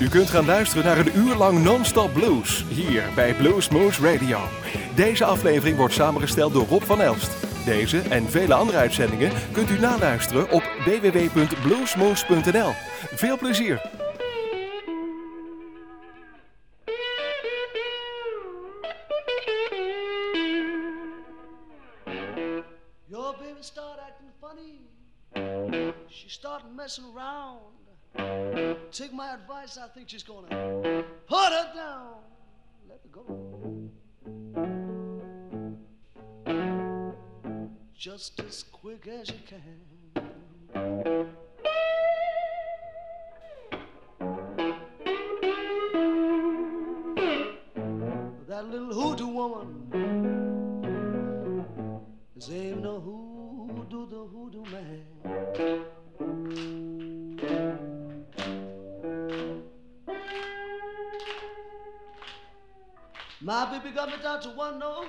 U kunt gaan luisteren naar een uur lang non-stop blues hier bij Blues Moose Radio. Deze aflevering wordt samengesteld door Rob van Elst. Deze en vele andere uitzendingen kunt u naluisteren op www.bluesmoose.nl. Veel plezier! Your baby start acting funny. She start messing around. Take my advice, I think she's gonna put her down. Let her go. Just as quick as you can. That little hoodoo woman is no hoodoo, the hoodoo man. My baby got me down to one note.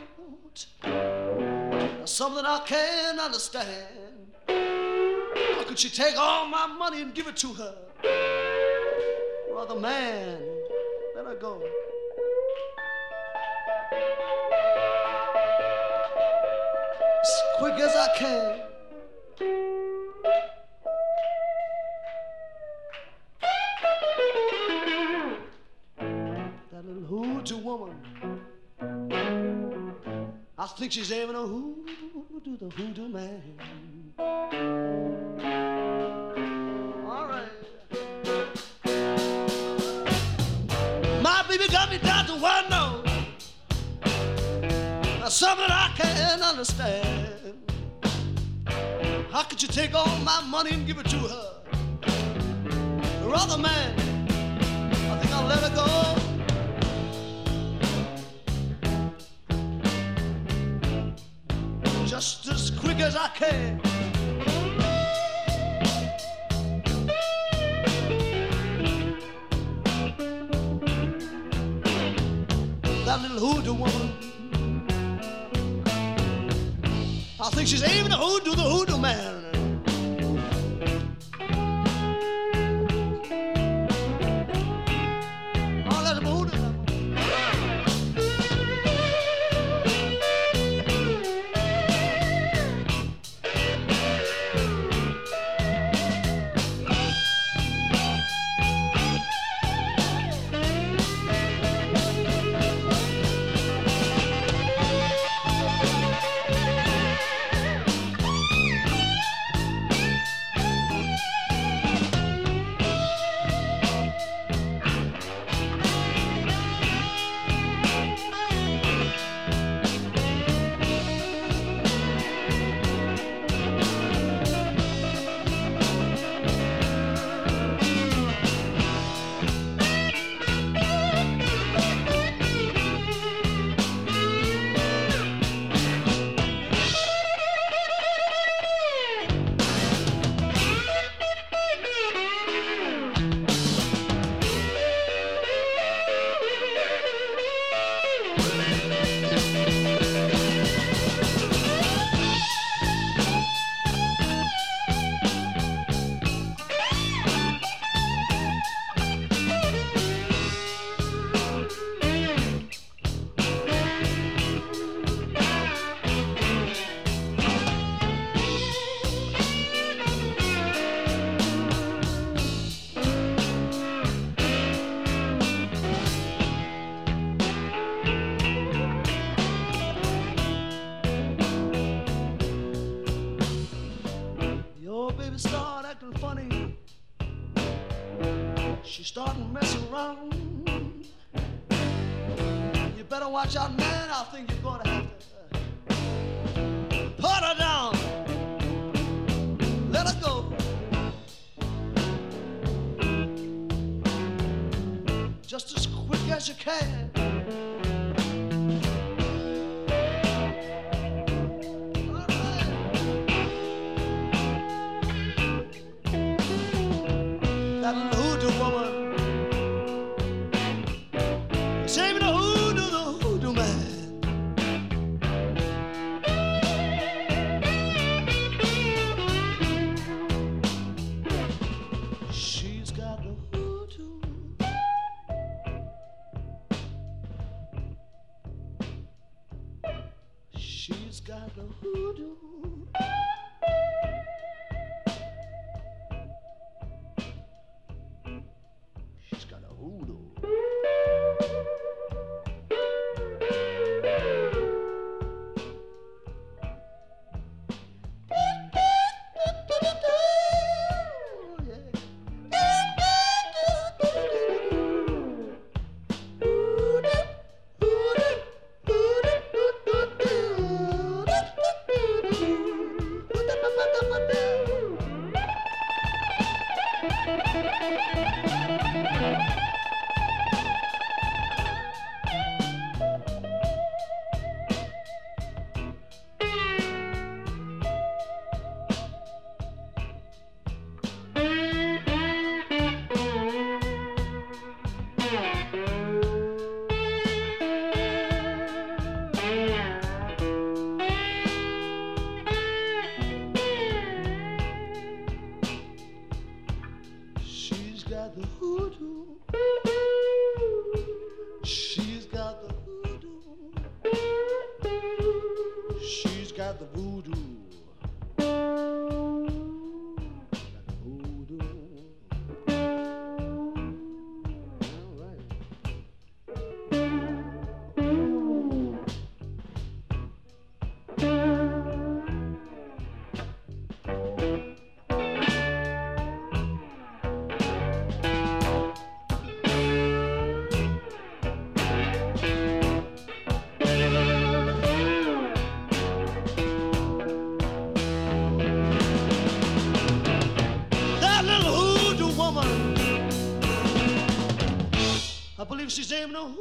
Something I can't understand. How could she take all my money and give it to her? Brother man, let her go. As quick as I can. That little hoodoo woman. Think she's aiming a hoodoo, the hoodoo man. All right. My baby got me down to one note. Now something I can't understand. How could you take all my money and give it to her? Her other man, I think I'll let her go. Quick as I can. That little hoodoo woman. I think she's aiming to hoodoo the hoodoo man. Out, man. I think she's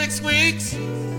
six weeks.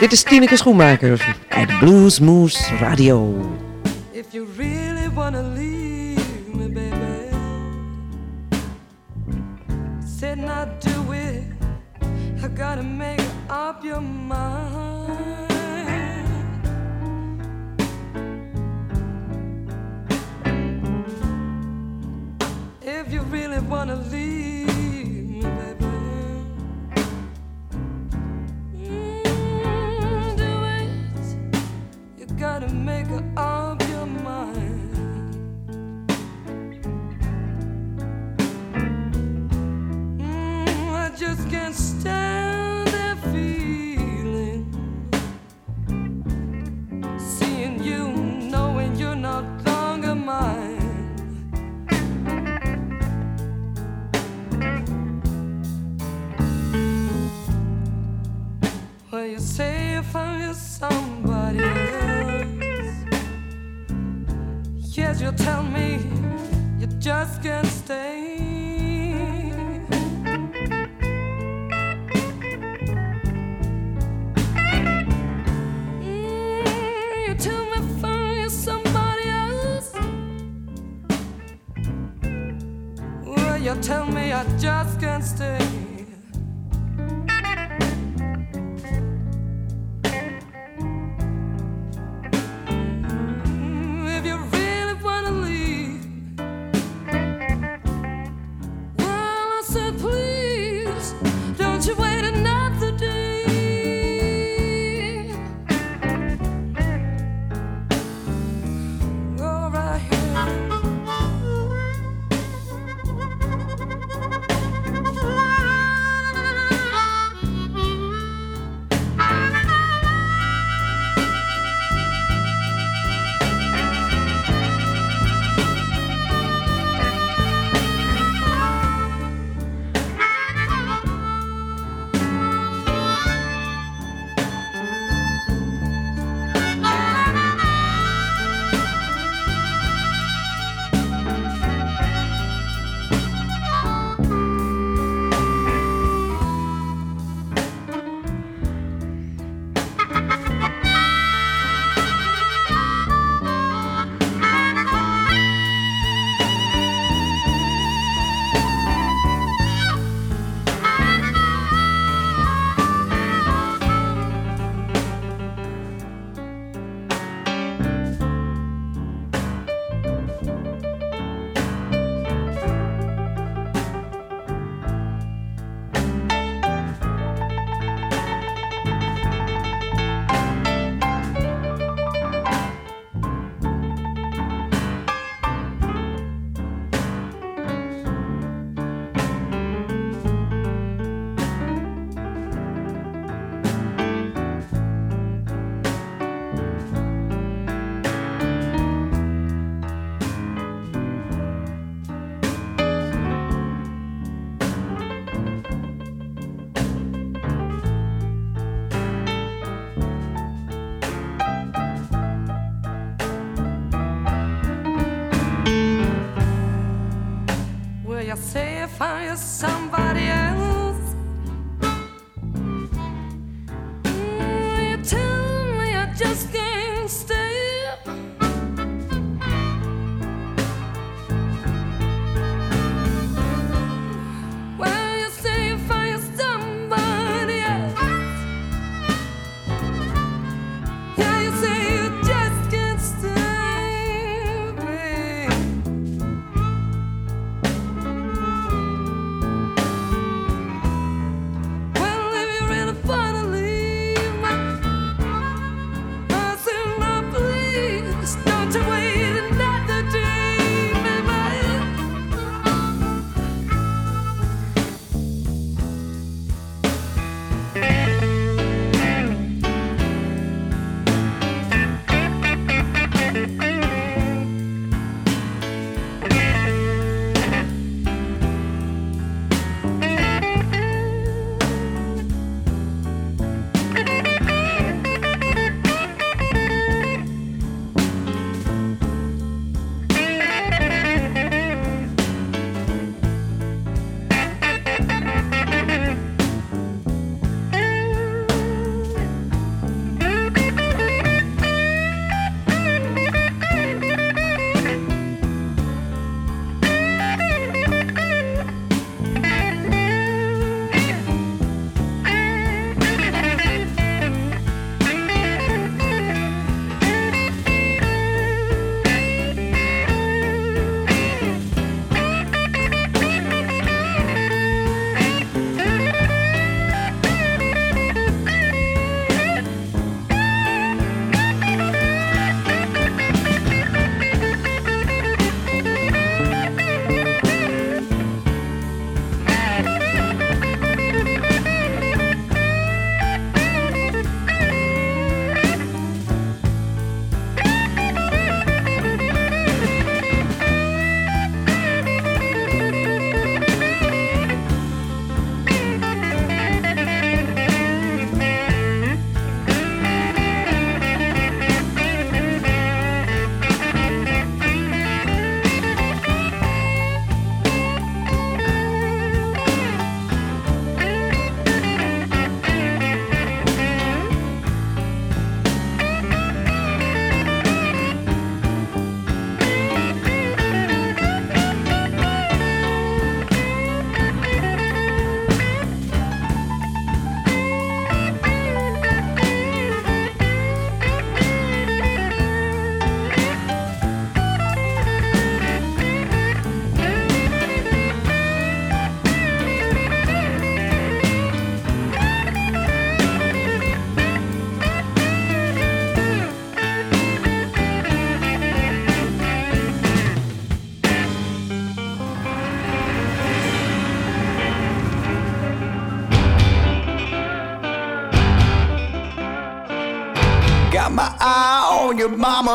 Dit is Tineke Schoenmaker uit Blues Moose Radio. Gotta make up your mind. Mm, I just can't stand that feeling. Seeing you, knowing you're not longer mine. Well, you say tell me you just can't stay. Mm, you tell me find somebody else. Well, you tell me I just can't stay.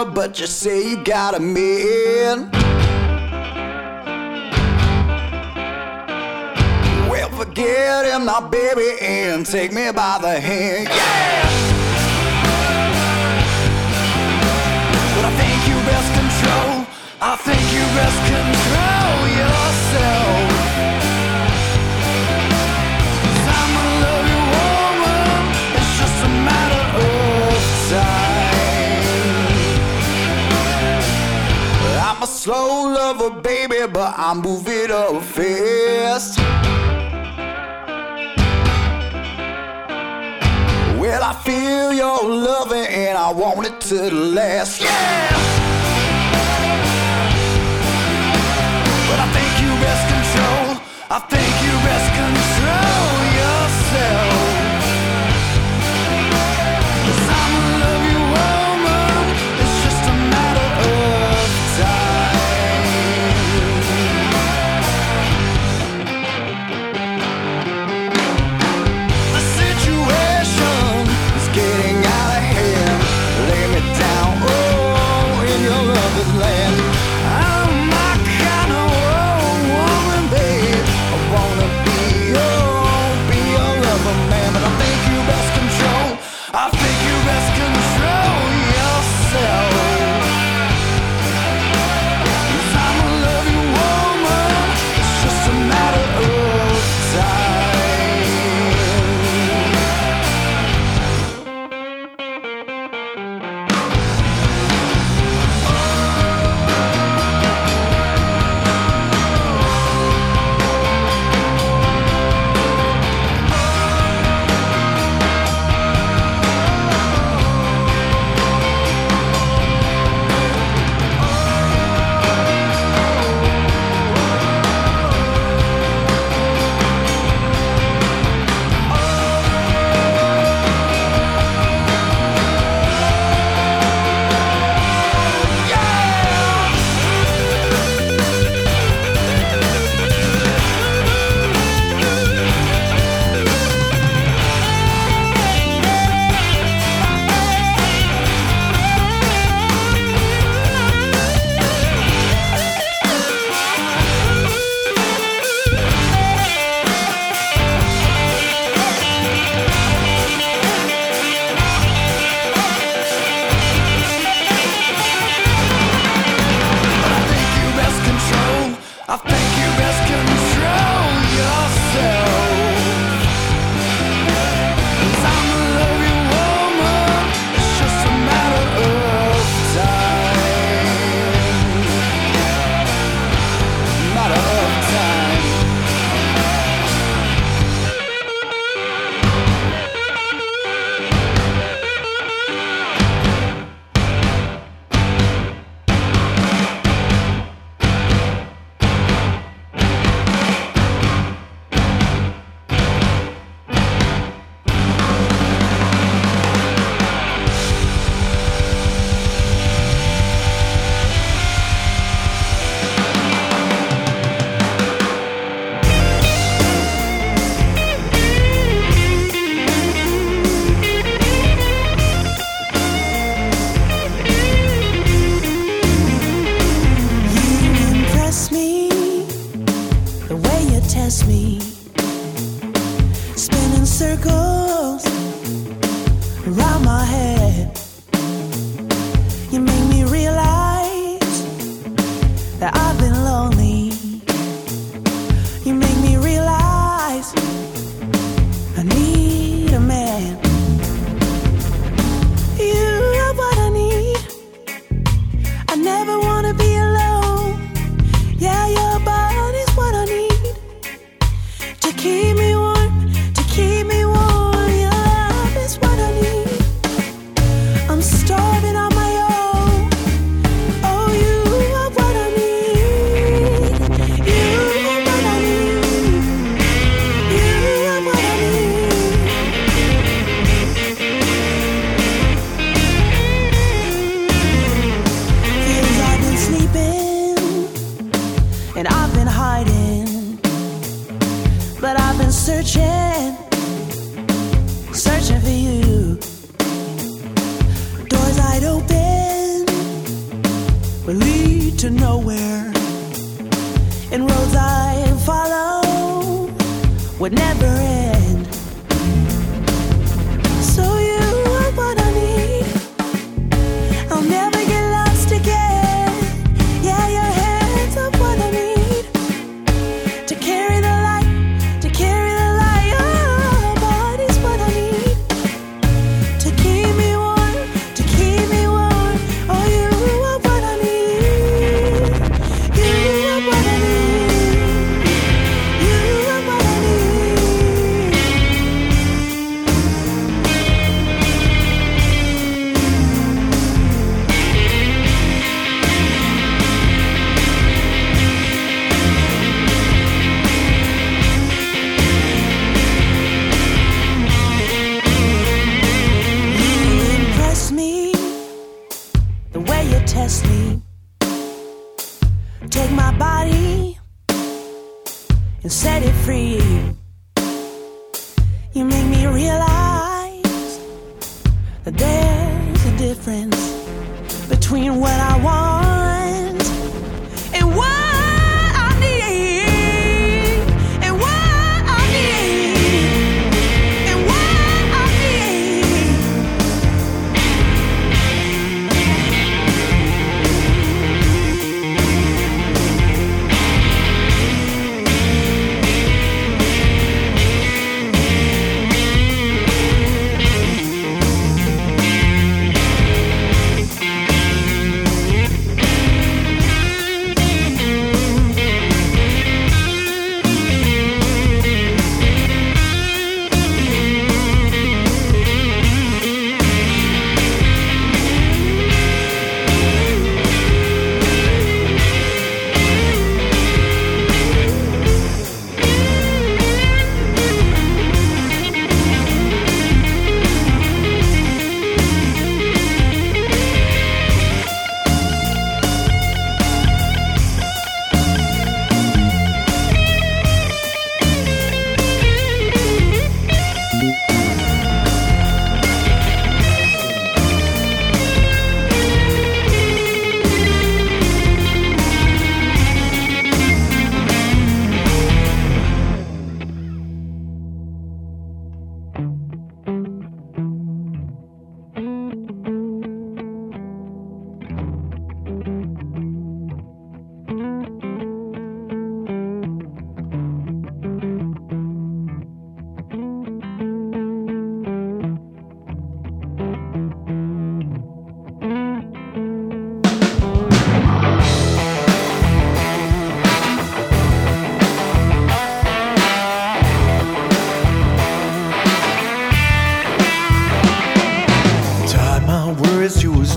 but you say you got a man. Well, forget him now, baby, and take me by the hand. Yeah! But I think you best control. I think you best control yourself. I move it up fast. Well, I feel your loving and I want it to last. Yeah! But I think you best control. I think.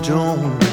Stone.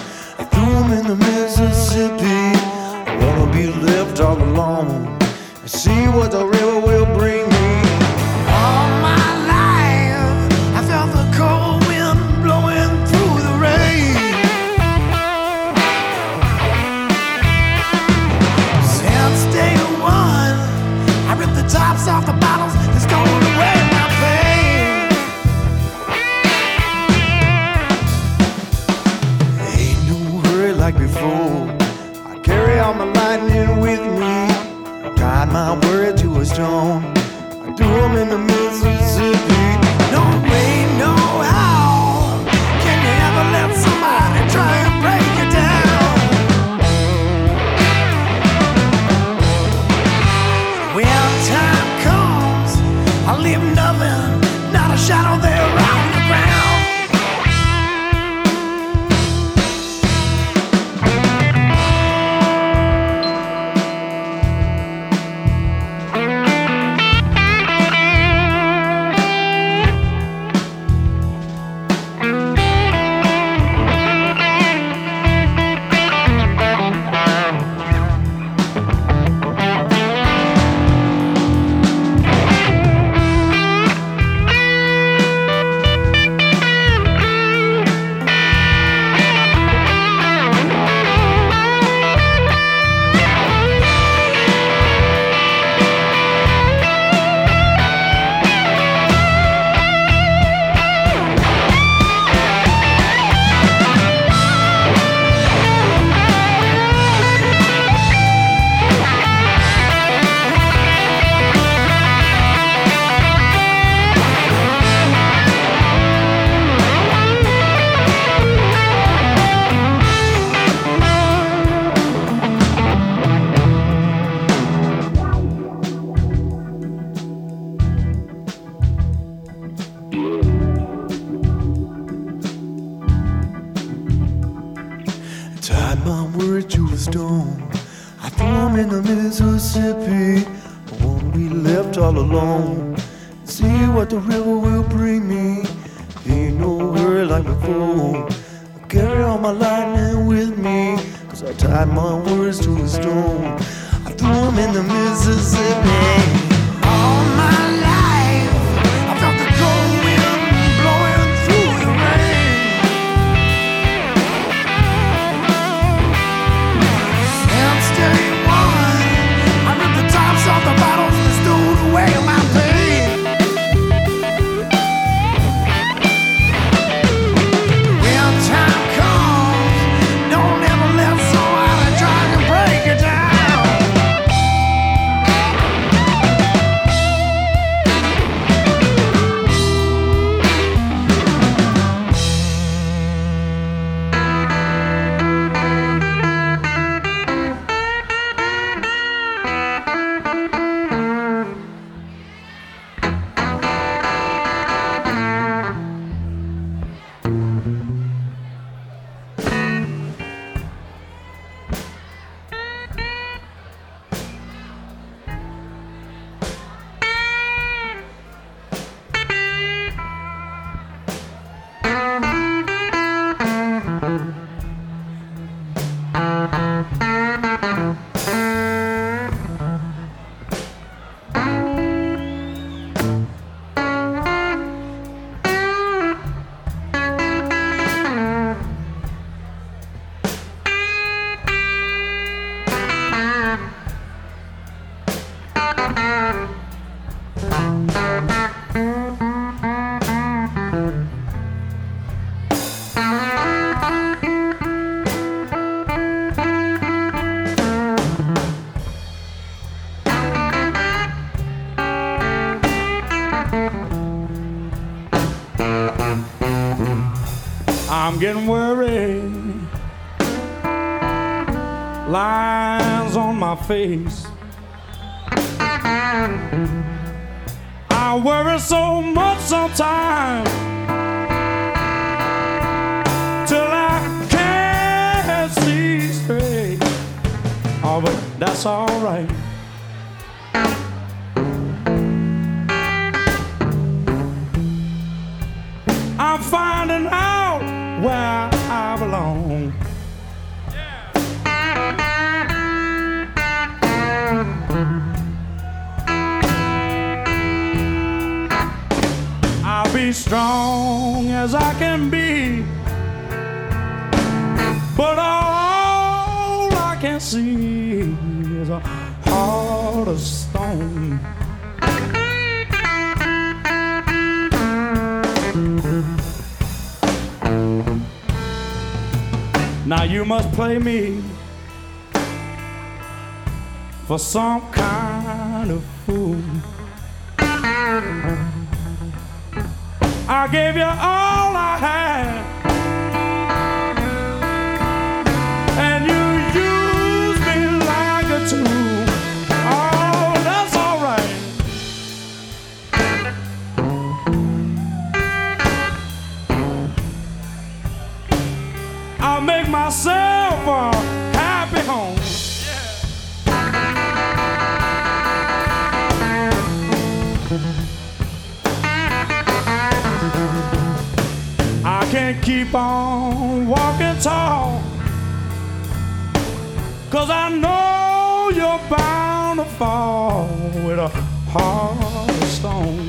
getting worried. Lines on my face. I worry so much sometimes till I can't see straight. Oh, but that's alright. Now you must play me for some kind of fool. I gave you all I had. myself a happy home. Yeah. I can't keep on walking tall, cause I know you're bound to fall with a hard stone.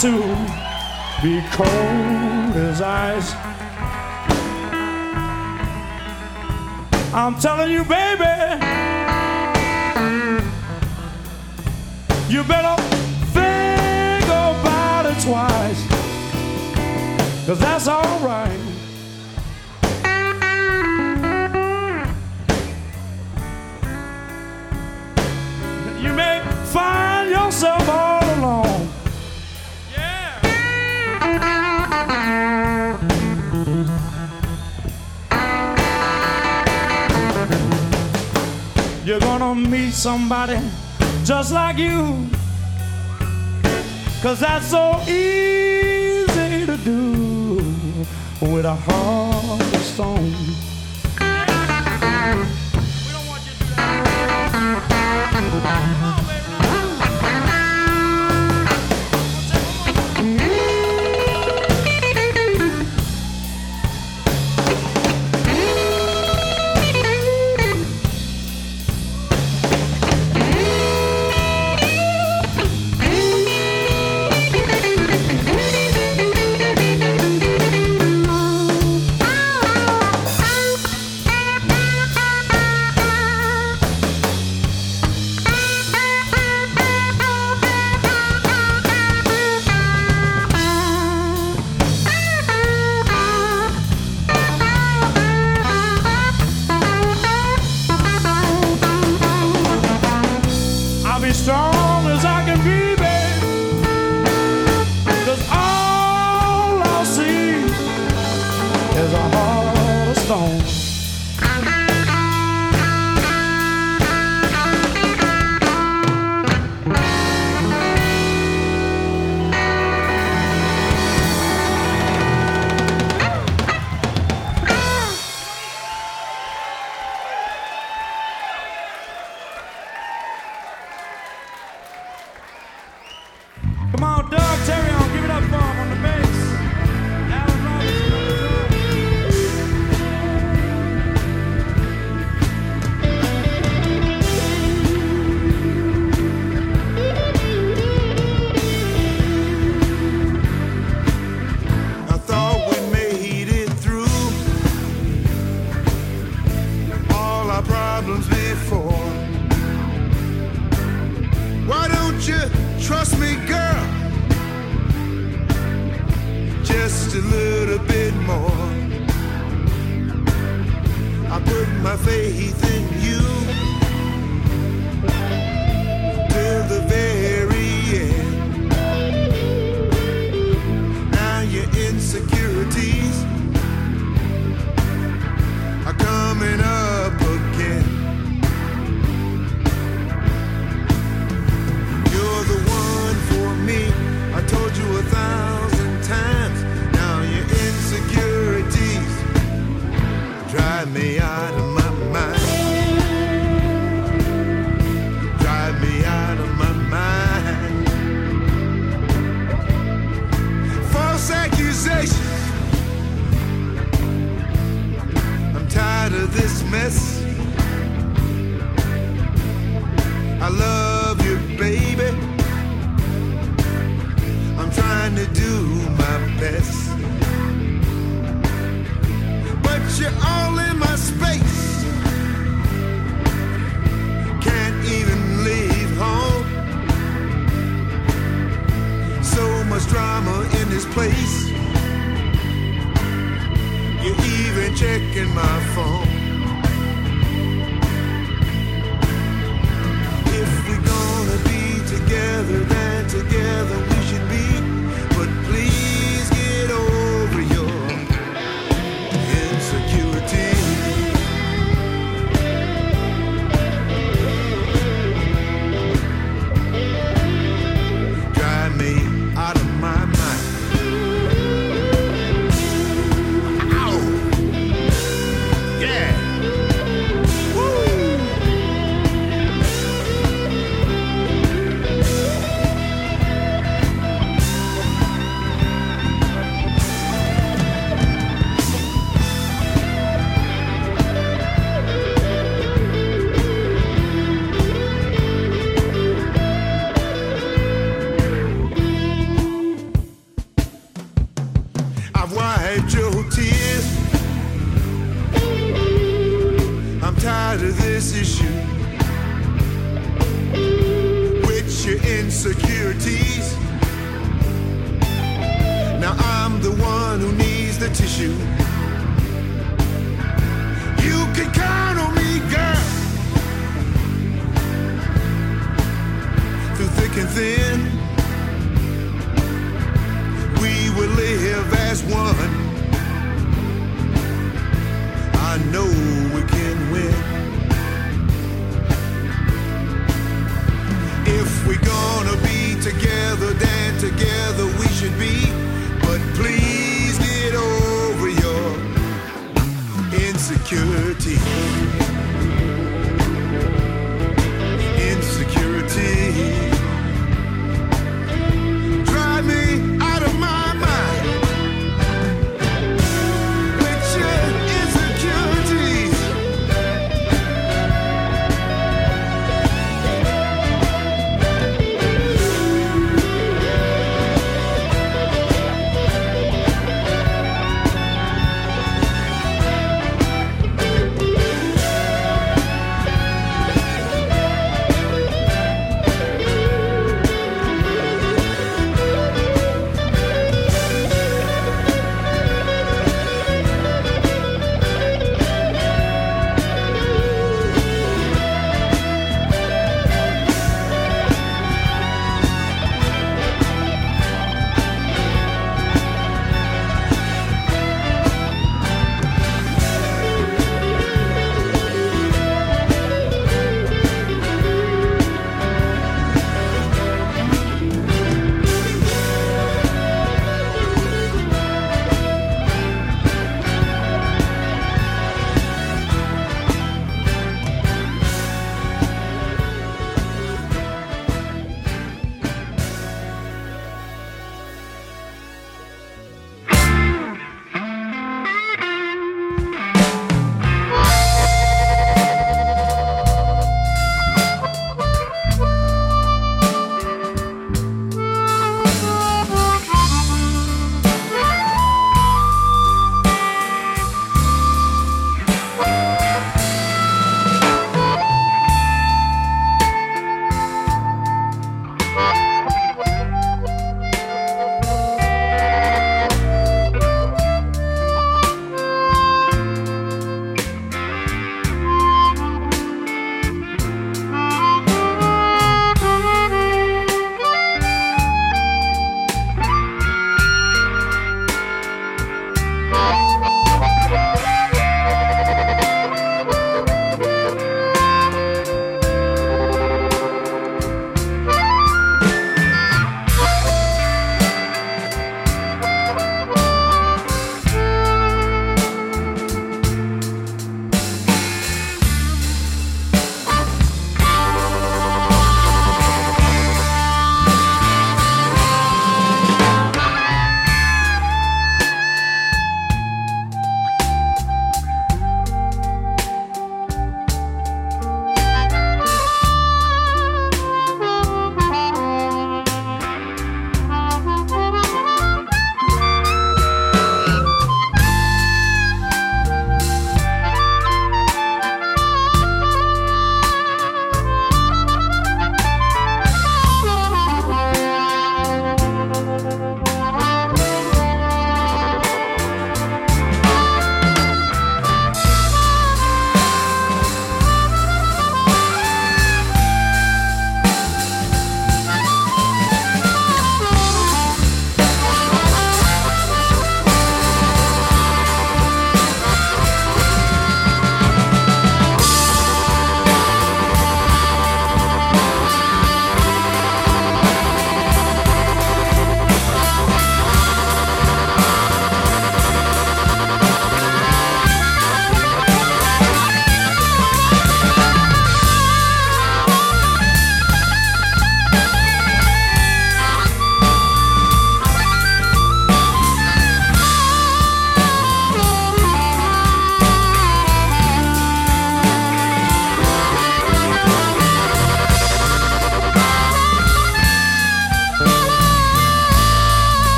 to be cold as ice. I'm telling you, baby, you better think about it twice, cause that's alright. need somebody just like you. Cause that's so easy to do with a heart of stone. We don't want you to do that.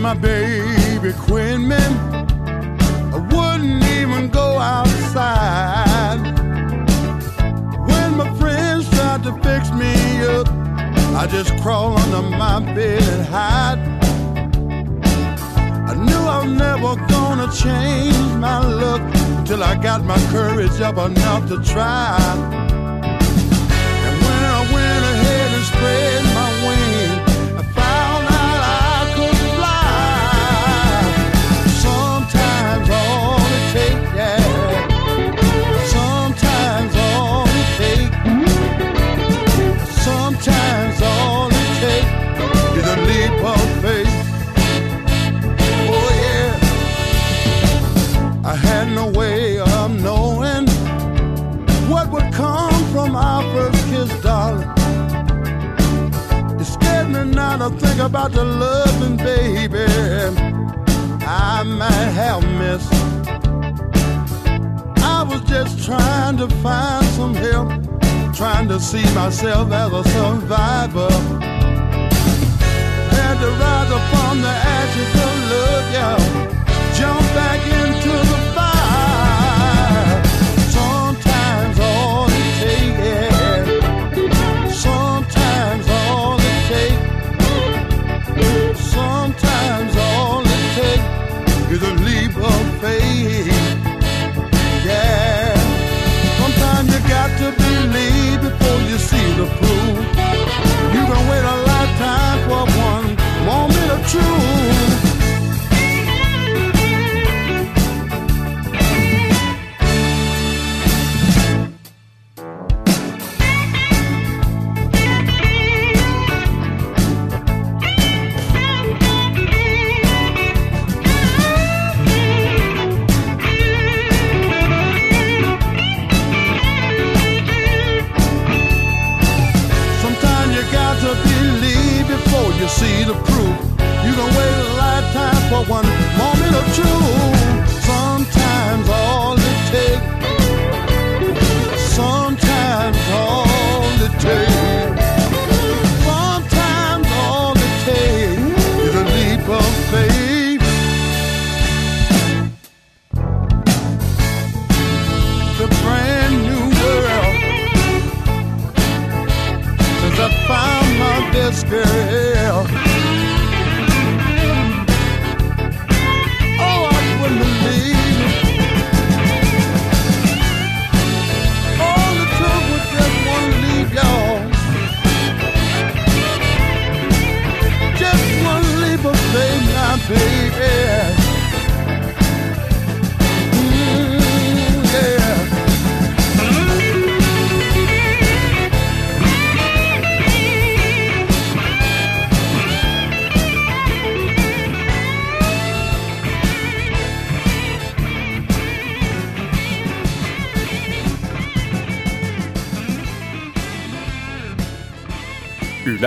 My baby quit me. I wouldn't even go outside. When my friends tried to fix me up, I just crawl under my bed and hide. I knew I was never gonna change my look till I got my courage up enough to try. Now think about the loving baby I might have missed. I was just trying to find some help, trying to see myself as a survivor. Had to rise up from the ashes of love, yeah. Jump back into lifetime for one moment of truth.